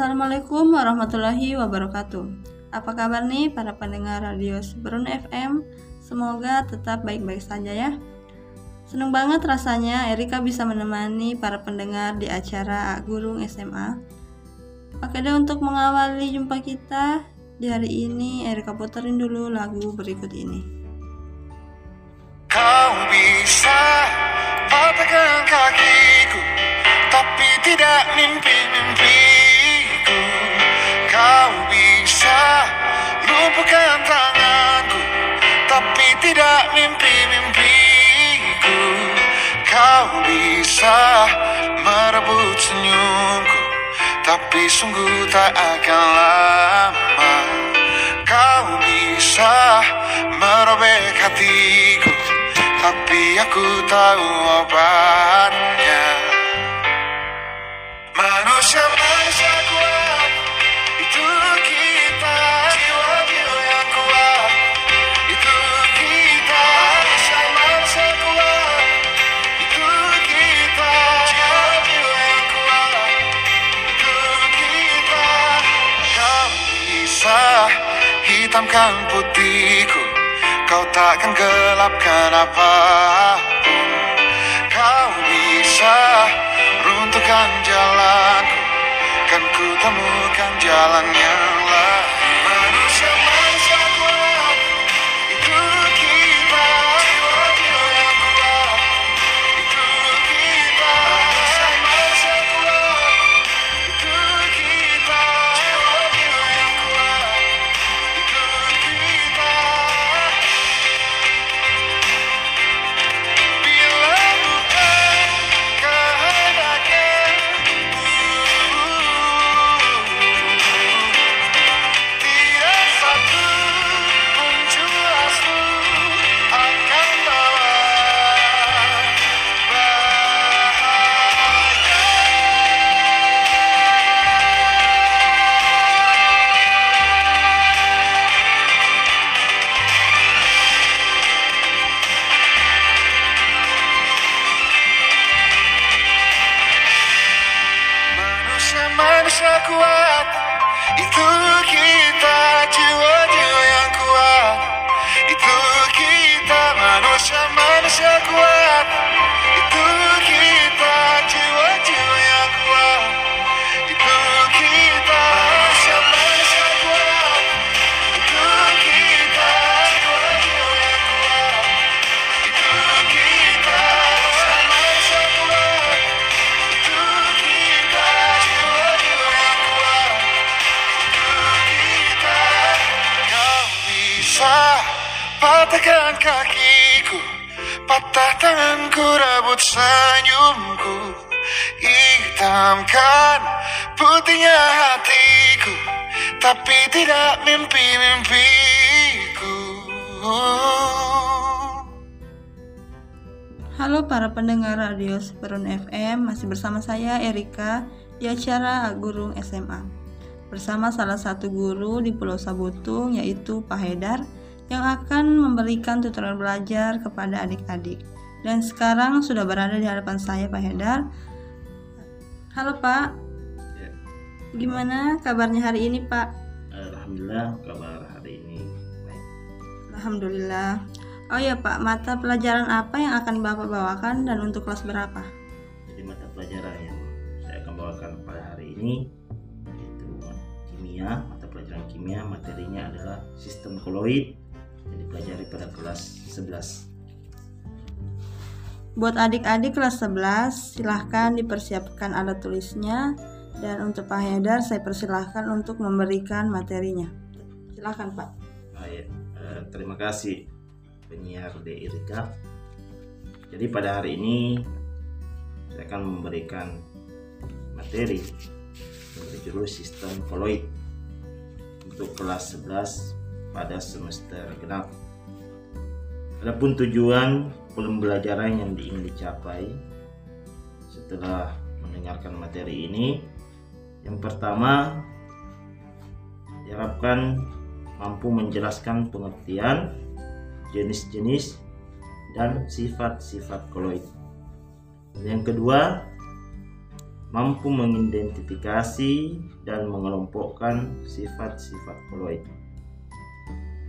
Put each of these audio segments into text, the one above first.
Assalamualaikum warahmatullahi wabarakatuh. Apa kabar nih para pendengar radio Seberun FM? Semoga tetap baik-baik saja ya. Seneng banget rasanya Erika bisa menemani para pendengar di acara Gurung SMA. Oke deh untuk mengawali jumpa kita di hari ini Erika puterin dulu lagu berikut ini. Kau bisa patahkan kakiku Tapi tidak mimpi-mimpiku Kau bisa lumpuhkan tanganku Tapi tidak mimpi-mimpiku. Kau bisa merebut senyumku Tapi sungguh tak akan lama. Kau bisa merobek hatiku Tapi aku tahu obatnya. Manusia-manusia hitamkan putihku. Kau takkan gelapkan apa pun. Kau bisa runtuhkan jalanku. Kan ku temukan jalan patahkan kakiku Patah tanganku rebut senyumku Hitamkan putihnya hatiku Tapi tidak mimpi-mimpiku Halo para pendengar radio Seperun FM, masih bersama saya Erika di acara Gurung SMA. Bersama salah satu guru di Pulau Sabutung yaitu Pak Haidar yang akan memberikan tutorial belajar kepada adik-adik. Dan sekarang sudah berada di hadapan saya Pak Haidar. Halo Pak, Ya, gimana kabarnya hari ini Pak? Alhamdulillah kabar hari ini baik. Alhamdulillah. Oh ya Pak, mata pelajaran apa yang akan Bapak bawakan dan untuk kelas berapa? Jadi mata pelajaran yang saya akan bawakan pada hari ini yaitu kimia, mata pelajaran kimia materinya adalah sistem koloid yang dipelajari pada kelas 11. Buat adik-adik kelas 11, silahkan dipersiapkan alat tulisnya dan untuk Pak Haidar saya persilahkan untuk memberikan materinya. Silahkan Pak. Baik, eh, terima kasih penyiar D. Irika. Jadi pada hari ini saya akan memberikan materi yang berjudul sistem koloid untuk kelas 11 pada semester genap. Adapun tujuan pembelajaran yang ingin dicapai setelah mendengarkan materi ini, yang pertama diharapkan mampu menjelaskan pengertian jenis-jenis dan sifat-sifat koloid. Dan Yang kedua, mampu mengidentifikasi dan mengelompokkan sifat-sifat koloid.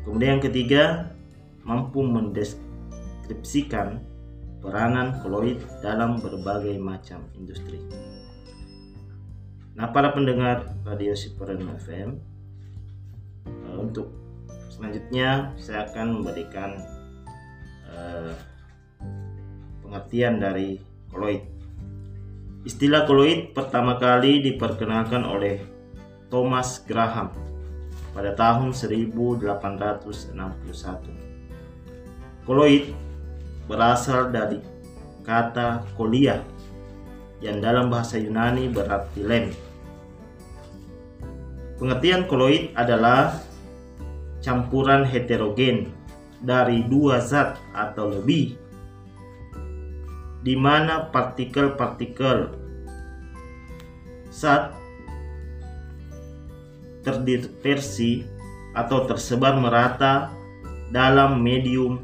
Kemudian yang ketiga, mampu mendeskripsikan peranan koloid dalam berbagai macam industri. Nah, para pendengar Radio Siperen FM, eh, untuk selanjutnya saya akan memberikan eh, pengertian dari koloid. Istilah koloid pertama kali diperkenalkan oleh Thomas Graham pada tahun 1861. Koloid berasal dari kata kolia yang dalam bahasa Yunani berarti lem. Pengertian koloid adalah campuran heterogen dari dua zat atau lebih di mana partikel-partikel zat terdispersi atau tersebar merata dalam medium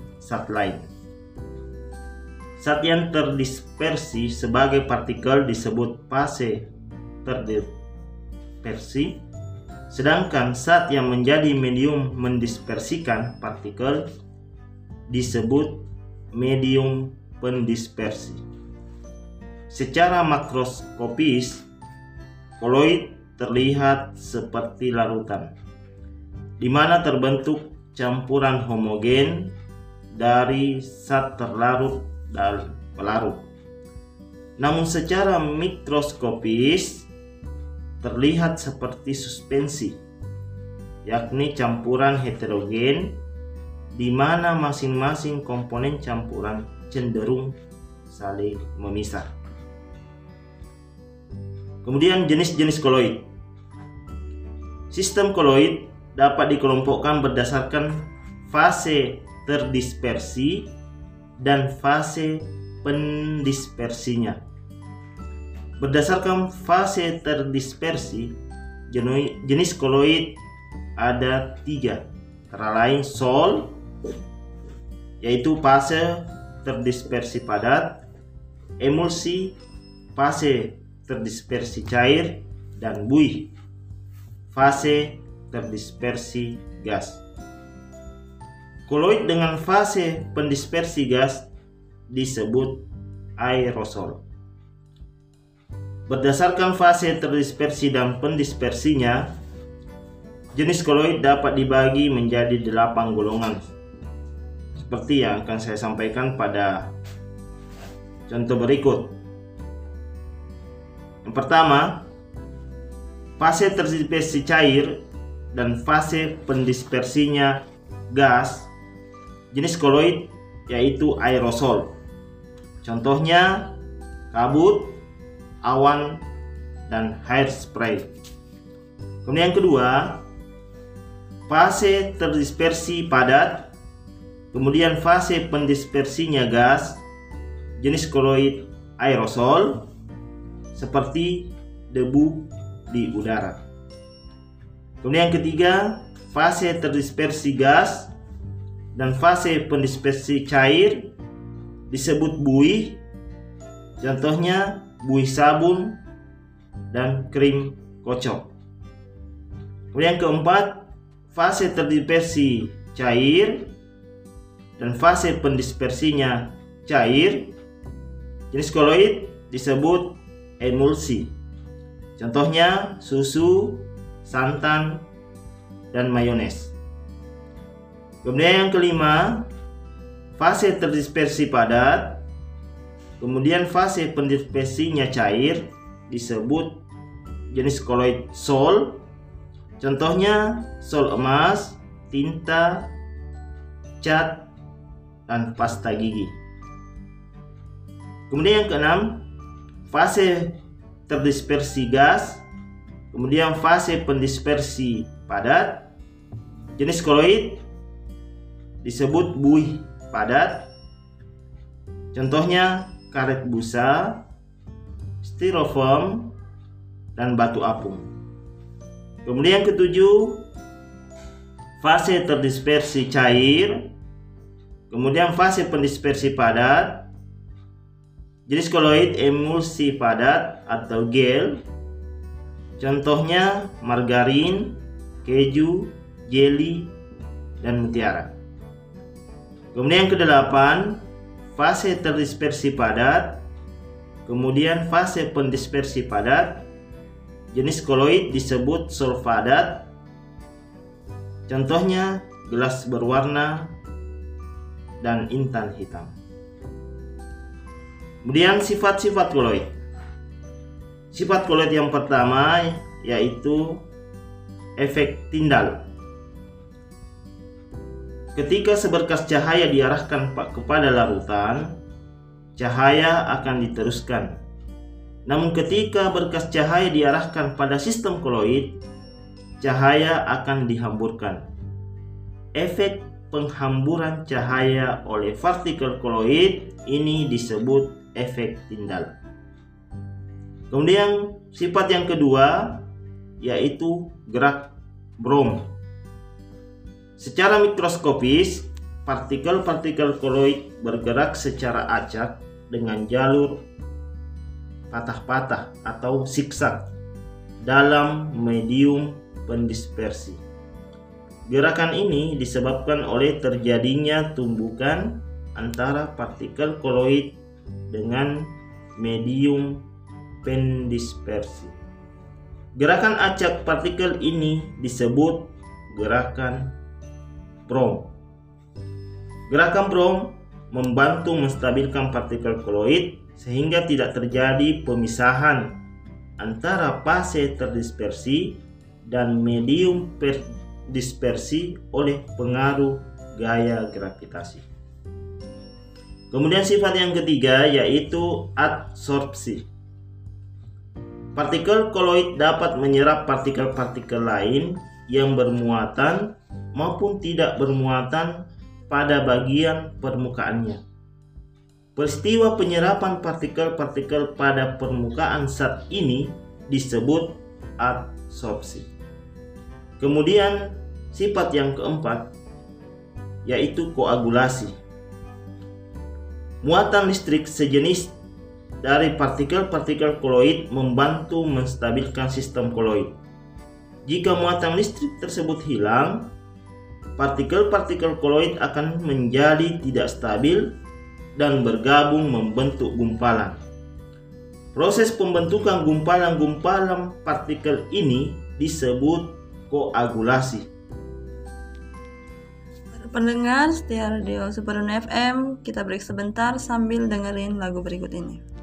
lain. Zat yang terdispersi sebagai partikel disebut fase terdispersi, sedangkan zat yang menjadi medium mendispersikan partikel disebut medium pendispersi. Secara makroskopis, koloid terlihat seperti larutan, di mana terbentuk campuran homogen dari zat terlarut dan pelarut. Namun secara mikroskopis terlihat seperti suspensi, yakni campuran heterogen di mana masing-masing komponen campuran cenderung saling memisah. Kemudian jenis-jenis koloid. Sistem koloid dapat dikelompokkan berdasarkan fase terdispersi dan fase pendispersinya. Berdasarkan fase terdispersi, jenis koloid ada tiga, antara lain sol, yaitu fase terdispersi padat, emulsi, fase terdispersi cair, dan buih, fase terdispersi gas. Koloid dengan fase pendispersi gas disebut aerosol. Berdasarkan fase terdispersi dan pendispersinya, jenis koloid dapat dibagi menjadi delapan golongan seperti yang akan saya sampaikan pada contoh berikut. Yang pertama, fase terdispersi cair dan fase pendispersinya gas jenis koloid yaitu aerosol. Contohnya kabut, awan, dan hairspray. Kemudian yang kedua, fase terdispersi padat Kemudian fase pendispersinya gas jenis koloid aerosol seperti debu di udara. Kemudian yang ketiga, fase terdispersi gas dan fase pendispersi cair disebut buih. Contohnya buih sabun dan krim kocok. Kemudian yang keempat, fase terdispersi cair dan fase pendispersinya cair, jenis koloid disebut emulsi. Contohnya susu, santan, dan mayones. Kemudian yang kelima, fase terdispersi padat. Kemudian fase pendispersinya cair disebut jenis koloid sol. Contohnya sol emas, tinta, cat, dan pasta gigi. Kemudian yang keenam, fase terdispersi gas, kemudian fase pendispersi padat. Jenis koloid disebut buih padat. Contohnya karet busa, styrofoam, dan batu apung. Kemudian yang ketujuh, fase terdispersi cair, Kemudian fase pendispersi padat. Jenis koloid emulsi padat atau gel. Contohnya margarin, keju, jelly, dan mutiara. Kemudian yang kedelapan, fase terdispersi padat, kemudian fase pendispersi padat. Jenis koloid disebut solvadat. Contohnya gelas berwarna dan intan hitam. Kemudian sifat-sifat koloid. Sifat koloid yang pertama yaitu efek tindal. Ketika seberkas cahaya diarahkan kepada larutan, cahaya akan diteruskan. Namun ketika berkas cahaya diarahkan pada sistem koloid, cahaya akan dihamburkan. Efek penghamburan cahaya oleh partikel koloid ini disebut efek tindal. Kemudian sifat yang kedua yaitu gerak brom. Secara mikroskopis, partikel-partikel koloid bergerak secara acak dengan jalur patah-patah atau siksak dalam medium pendispersi. Gerakan ini disebabkan oleh terjadinya tumbukan antara partikel koloid dengan medium pendispersi. Gerakan acak partikel ini disebut gerakan Brom. Gerakan Brom membantu menstabilkan partikel koloid sehingga tidak terjadi pemisahan antara fase terdispersi dan medium dispersi oleh pengaruh gaya gravitasi. Kemudian sifat yang ketiga yaitu adsorpsi. Partikel koloid dapat menyerap partikel-partikel lain yang bermuatan maupun tidak bermuatan pada bagian permukaannya. Peristiwa penyerapan partikel-partikel pada permukaan zat ini disebut adsorpsi. Kemudian sifat yang keempat yaitu koagulasi. Muatan listrik sejenis dari partikel-partikel koloid membantu menstabilkan sistem koloid. Jika muatan listrik tersebut hilang, partikel-partikel koloid akan menjadi tidak stabil dan bergabung membentuk gumpalan. Proses pembentukan gumpalan-gumpalan partikel ini disebut koagulasi. Pendengar setia radio Superun FM, kita break sebentar sambil dengerin lagu berikut ini.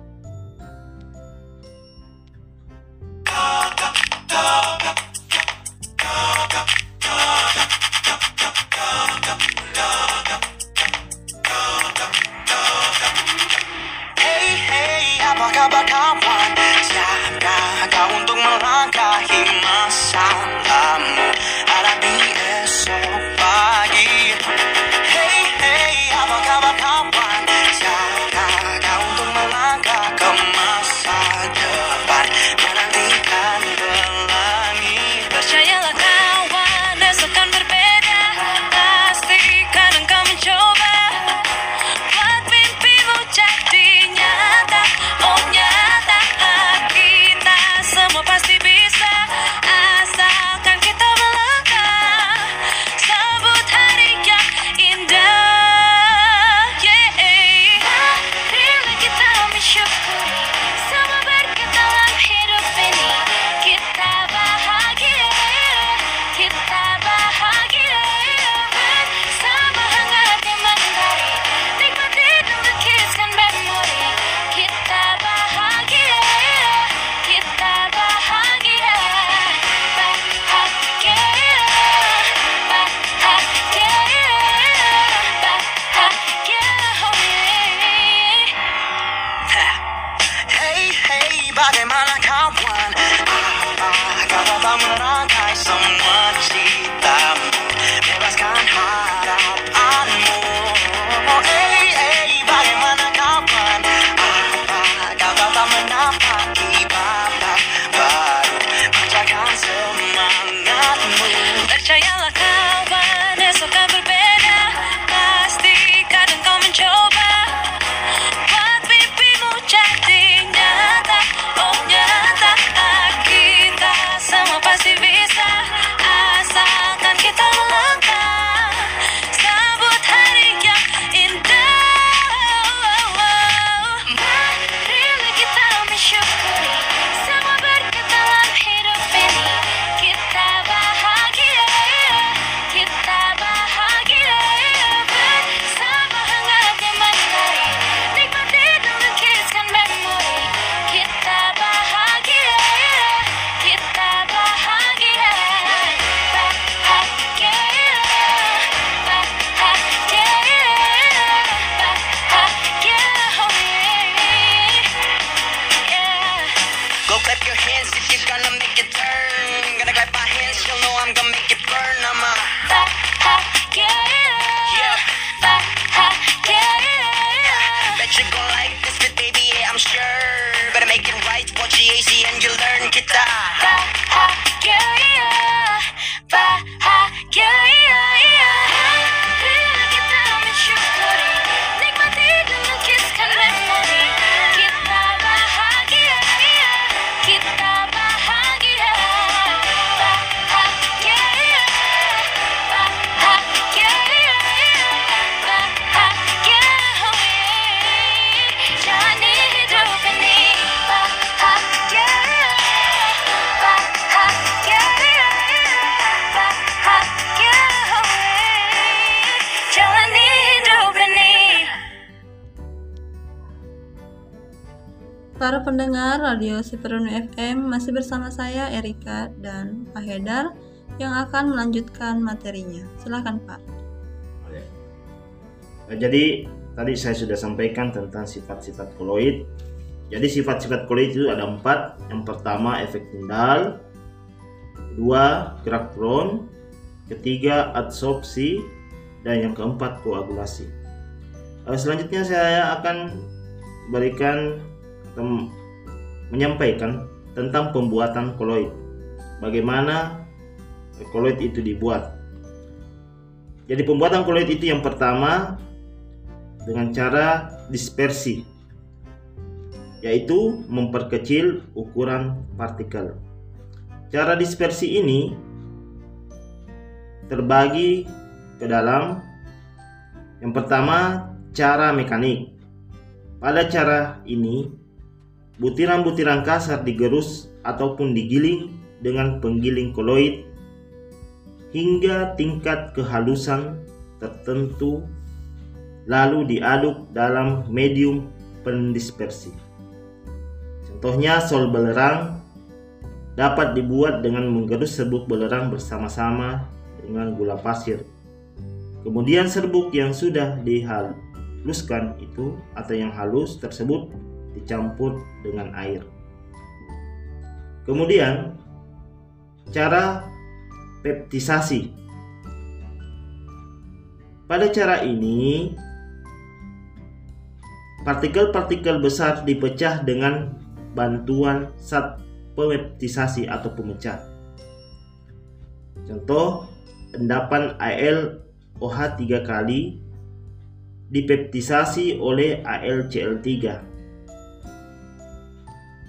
Pendengar Radio Siperunu FM masih bersama saya Erika dan Pak Hedar yang akan melanjutkan materinya. Silakan Pak. Nah, Jadi tadi saya sudah sampaikan tentang sifat-sifat koloid. Jadi sifat-sifat koloid itu ada empat. Yang pertama efek tindal, kedua gerak drone, ketiga adsorpsi, dan yang keempat koagulasi. Eh, Selanjutnya saya akan berikan menyampaikan tentang pembuatan koloid. Bagaimana koloid itu dibuat. Jadi pembuatan koloid itu yang pertama dengan cara dispersi yaitu memperkecil ukuran partikel. Cara dispersi ini terbagi ke dalam yang pertama cara mekanik. Pada cara ini butiran-butiran kasar digerus ataupun digiling dengan penggiling koloid hingga tingkat kehalusan tertentu lalu diaduk dalam medium pendispersi. Contohnya sol belerang dapat dibuat dengan menggerus serbuk belerang bersama-sama dengan gula pasir. Kemudian serbuk yang sudah dihaluskan itu atau yang halus tersebut dicampur dengan air. Kemudian cara peptisasi. Pada cara ini partikel-partikel besar dipecah dengan bantuan zat peptisasi atau pemecah. Contoh endapan Al OH 3 kali dipeptisasi oleh AlCl3.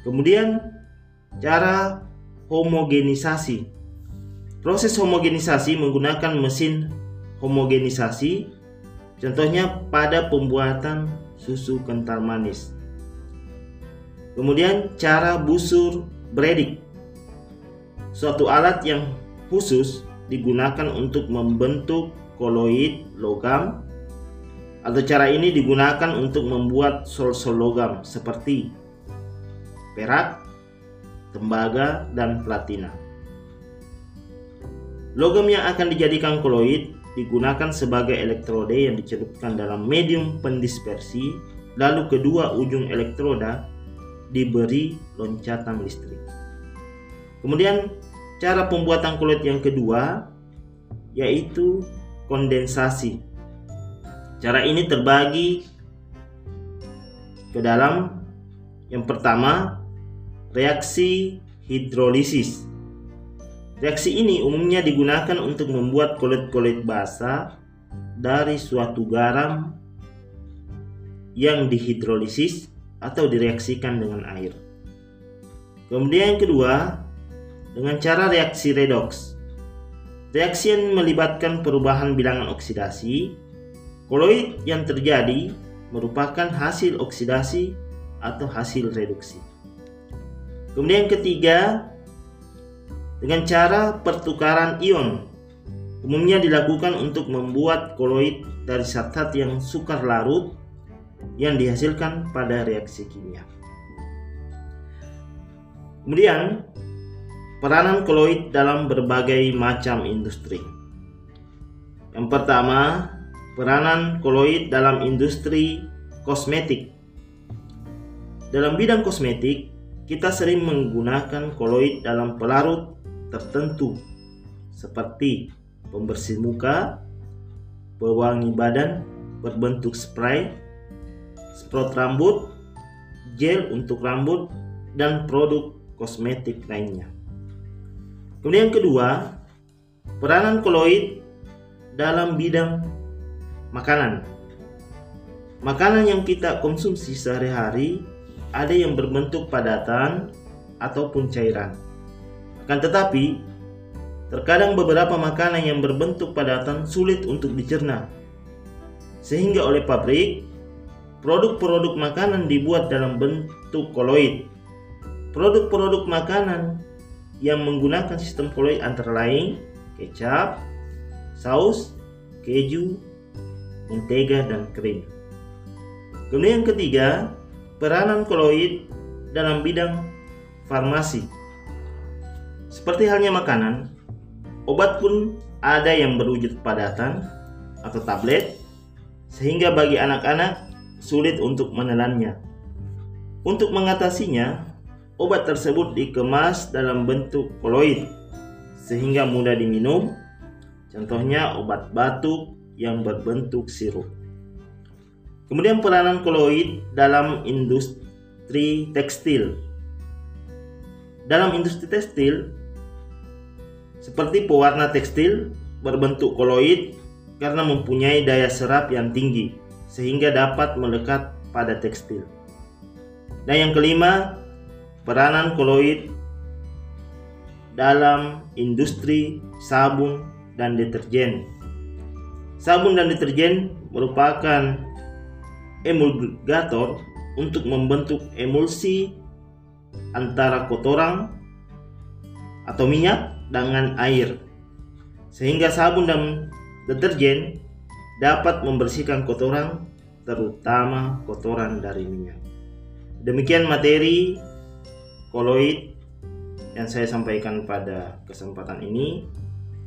Kemudian cara homogenisasi. Proses homogenisasi menggunakan mesin homogenisasi contohnya pada pembuatan susu kental manis. Kemudian cara busur bredik. Suatu alat yang khusus digunakan untuk membentuk koloid logam atau cara ini digunakan untuk membuat sol-sol logam seperti perak, tembaga, dan platina. Logam yang akan dijadikan koloid digunakan sebagai elektroda yang dicelupkan dalam medium pendispersi, lalu kedua ujung elektroda diberi loncatan listrik. Kemudian cara pembuatan koloid yang kedua yaitu kondensasi. Cara ini terbagi ke dalam yang pertama reaksi hidrolisis. Reaksi ini umumnya digunakan untuk membuat koloid-koloid basah dari suatu garam yang dihidrolisis atau direaksikan dengan air. Kemudian yang kedua, dengan cara reaksi redox. Reaksi yang melibatkan perubahan bilangan oksidasi, koloid yang terjadi merupakan hasil oksidasi atau hasil reduksi. Kemudian yang ketiga, dengan cara pertukaran ion. Umumnya dilakukan untuk membuat koloid dari zat-zat yang sukar larut yang dihasilkan pada reaksi kimia. Kemudian, peranan koloid dalam berbagai macam industri. Yang pertama, peranan koloid dalam industri kosmetik. Dalam bidang kosmetik, kita sering menggunakan koloid dalam pelarut tertentu seperti pembersih muka, pewangi badan berbentuk spray, sprot rambut, gel untuk rambut, dan produk kosmetik lainnya. Kemudian kedua, peranan koloid dalam bidang makanan. Makanan yang kita konsumsi sehari-hari ada yang berbentuk padatan ataupun cairan. Akan tetapi, terkadang beberapa makanan yang berbentuk padatan sulit untuk dicerna. Sehingga oleh pabrik, produk-produk makanan dibuat dalam bentuk koloid. Produk-produk makanan yang menggunakan sistem koloid antara lain kecap, saus, keju, mentega, dan krim. Kemudian yang ketiga, peranan koloid dalam bidang farmasi. Seperti halnya makanan, obat pun ada yang berwujud padatan atau tablet, sehingga bagi anak-anak sulit untuk menelannya. Untuk mengatasinya, obat tersebut dikemas dalam bentuk koloid, sehingga mudah diminum. Contohnya obat batuk yang berbentuk sirup. Kemudian peranan koloid dalam industri tekstil. Dalam industri tekstil, seperti pewarna tekstil berbentuk koloid karena mempunyai daya serap yang tinggi sehingga dapat melekat pada tekstil. Dan yang kelima, peranan koloid dalam industri sabun dan deterjen. Sabun dan deterjen merupakan emulgator untuk membentuk emulsi antara kotoran atau minyak dengan air sehingga sabun dan deterjen dapat membersihkan kotoran terutama kotoran dari minyak. Demikian materi koloid yang saya sampaikan pada kesempatan ini.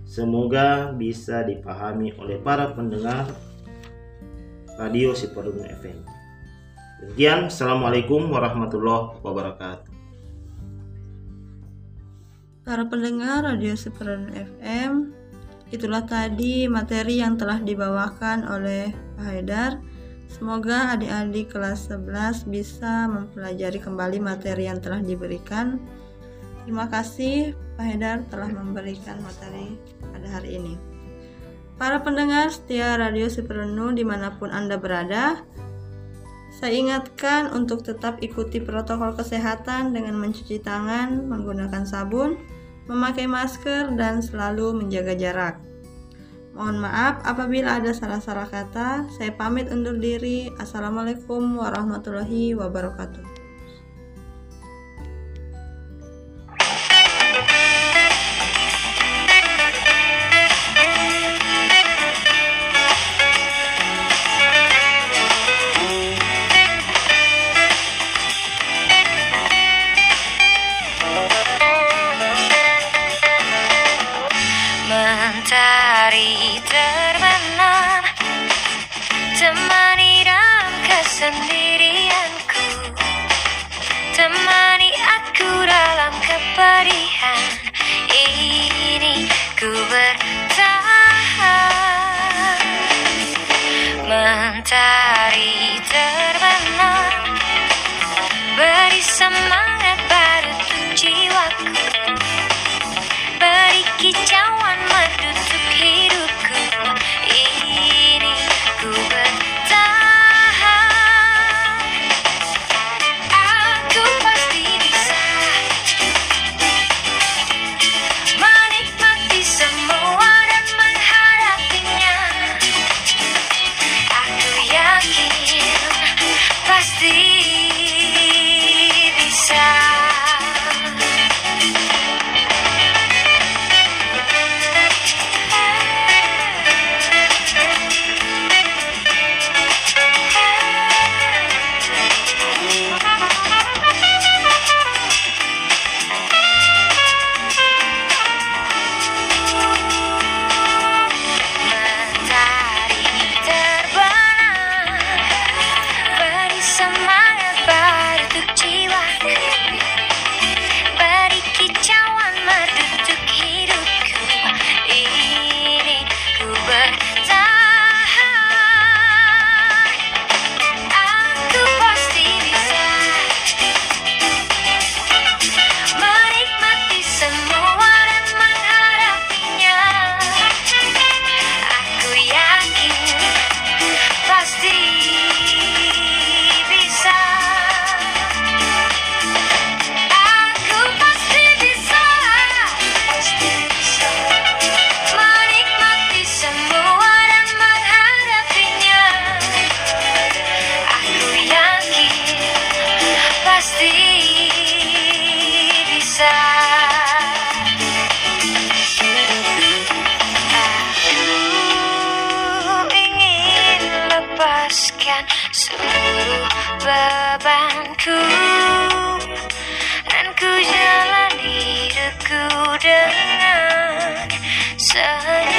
Semoga bisa dipahami oleh para pendengar Radio Siperun FM. Demikian, Assalamualaikum warahmatullahi wabarakatuh. Para pendengar Radio Siperun FM, itulah tadi materi yang telah dibawakan oleh Pak Haidar. Semoga adik-adik kelas 11 bisa mempelajari kembali materi yang telah diberikan. Terima kasih Pak Haidar telah memberikan materi pada hari ini. Para pendengar setia Radio Siperunu di mana pun Anda berada, saya ingatkan untuk tetap ikuti protokol kesehatan dengan mencuci tangan, menggunakan sabun, memakai masker, dan selalu menjaga jarak. Mohon maaf apabila ada salah-salah kata. Saya pamit undur diri. Assalamualaikum warahmatullahi wabarakatuh. lepaskan seluruh bebanku dan ku jalani hidupku dengan senyum.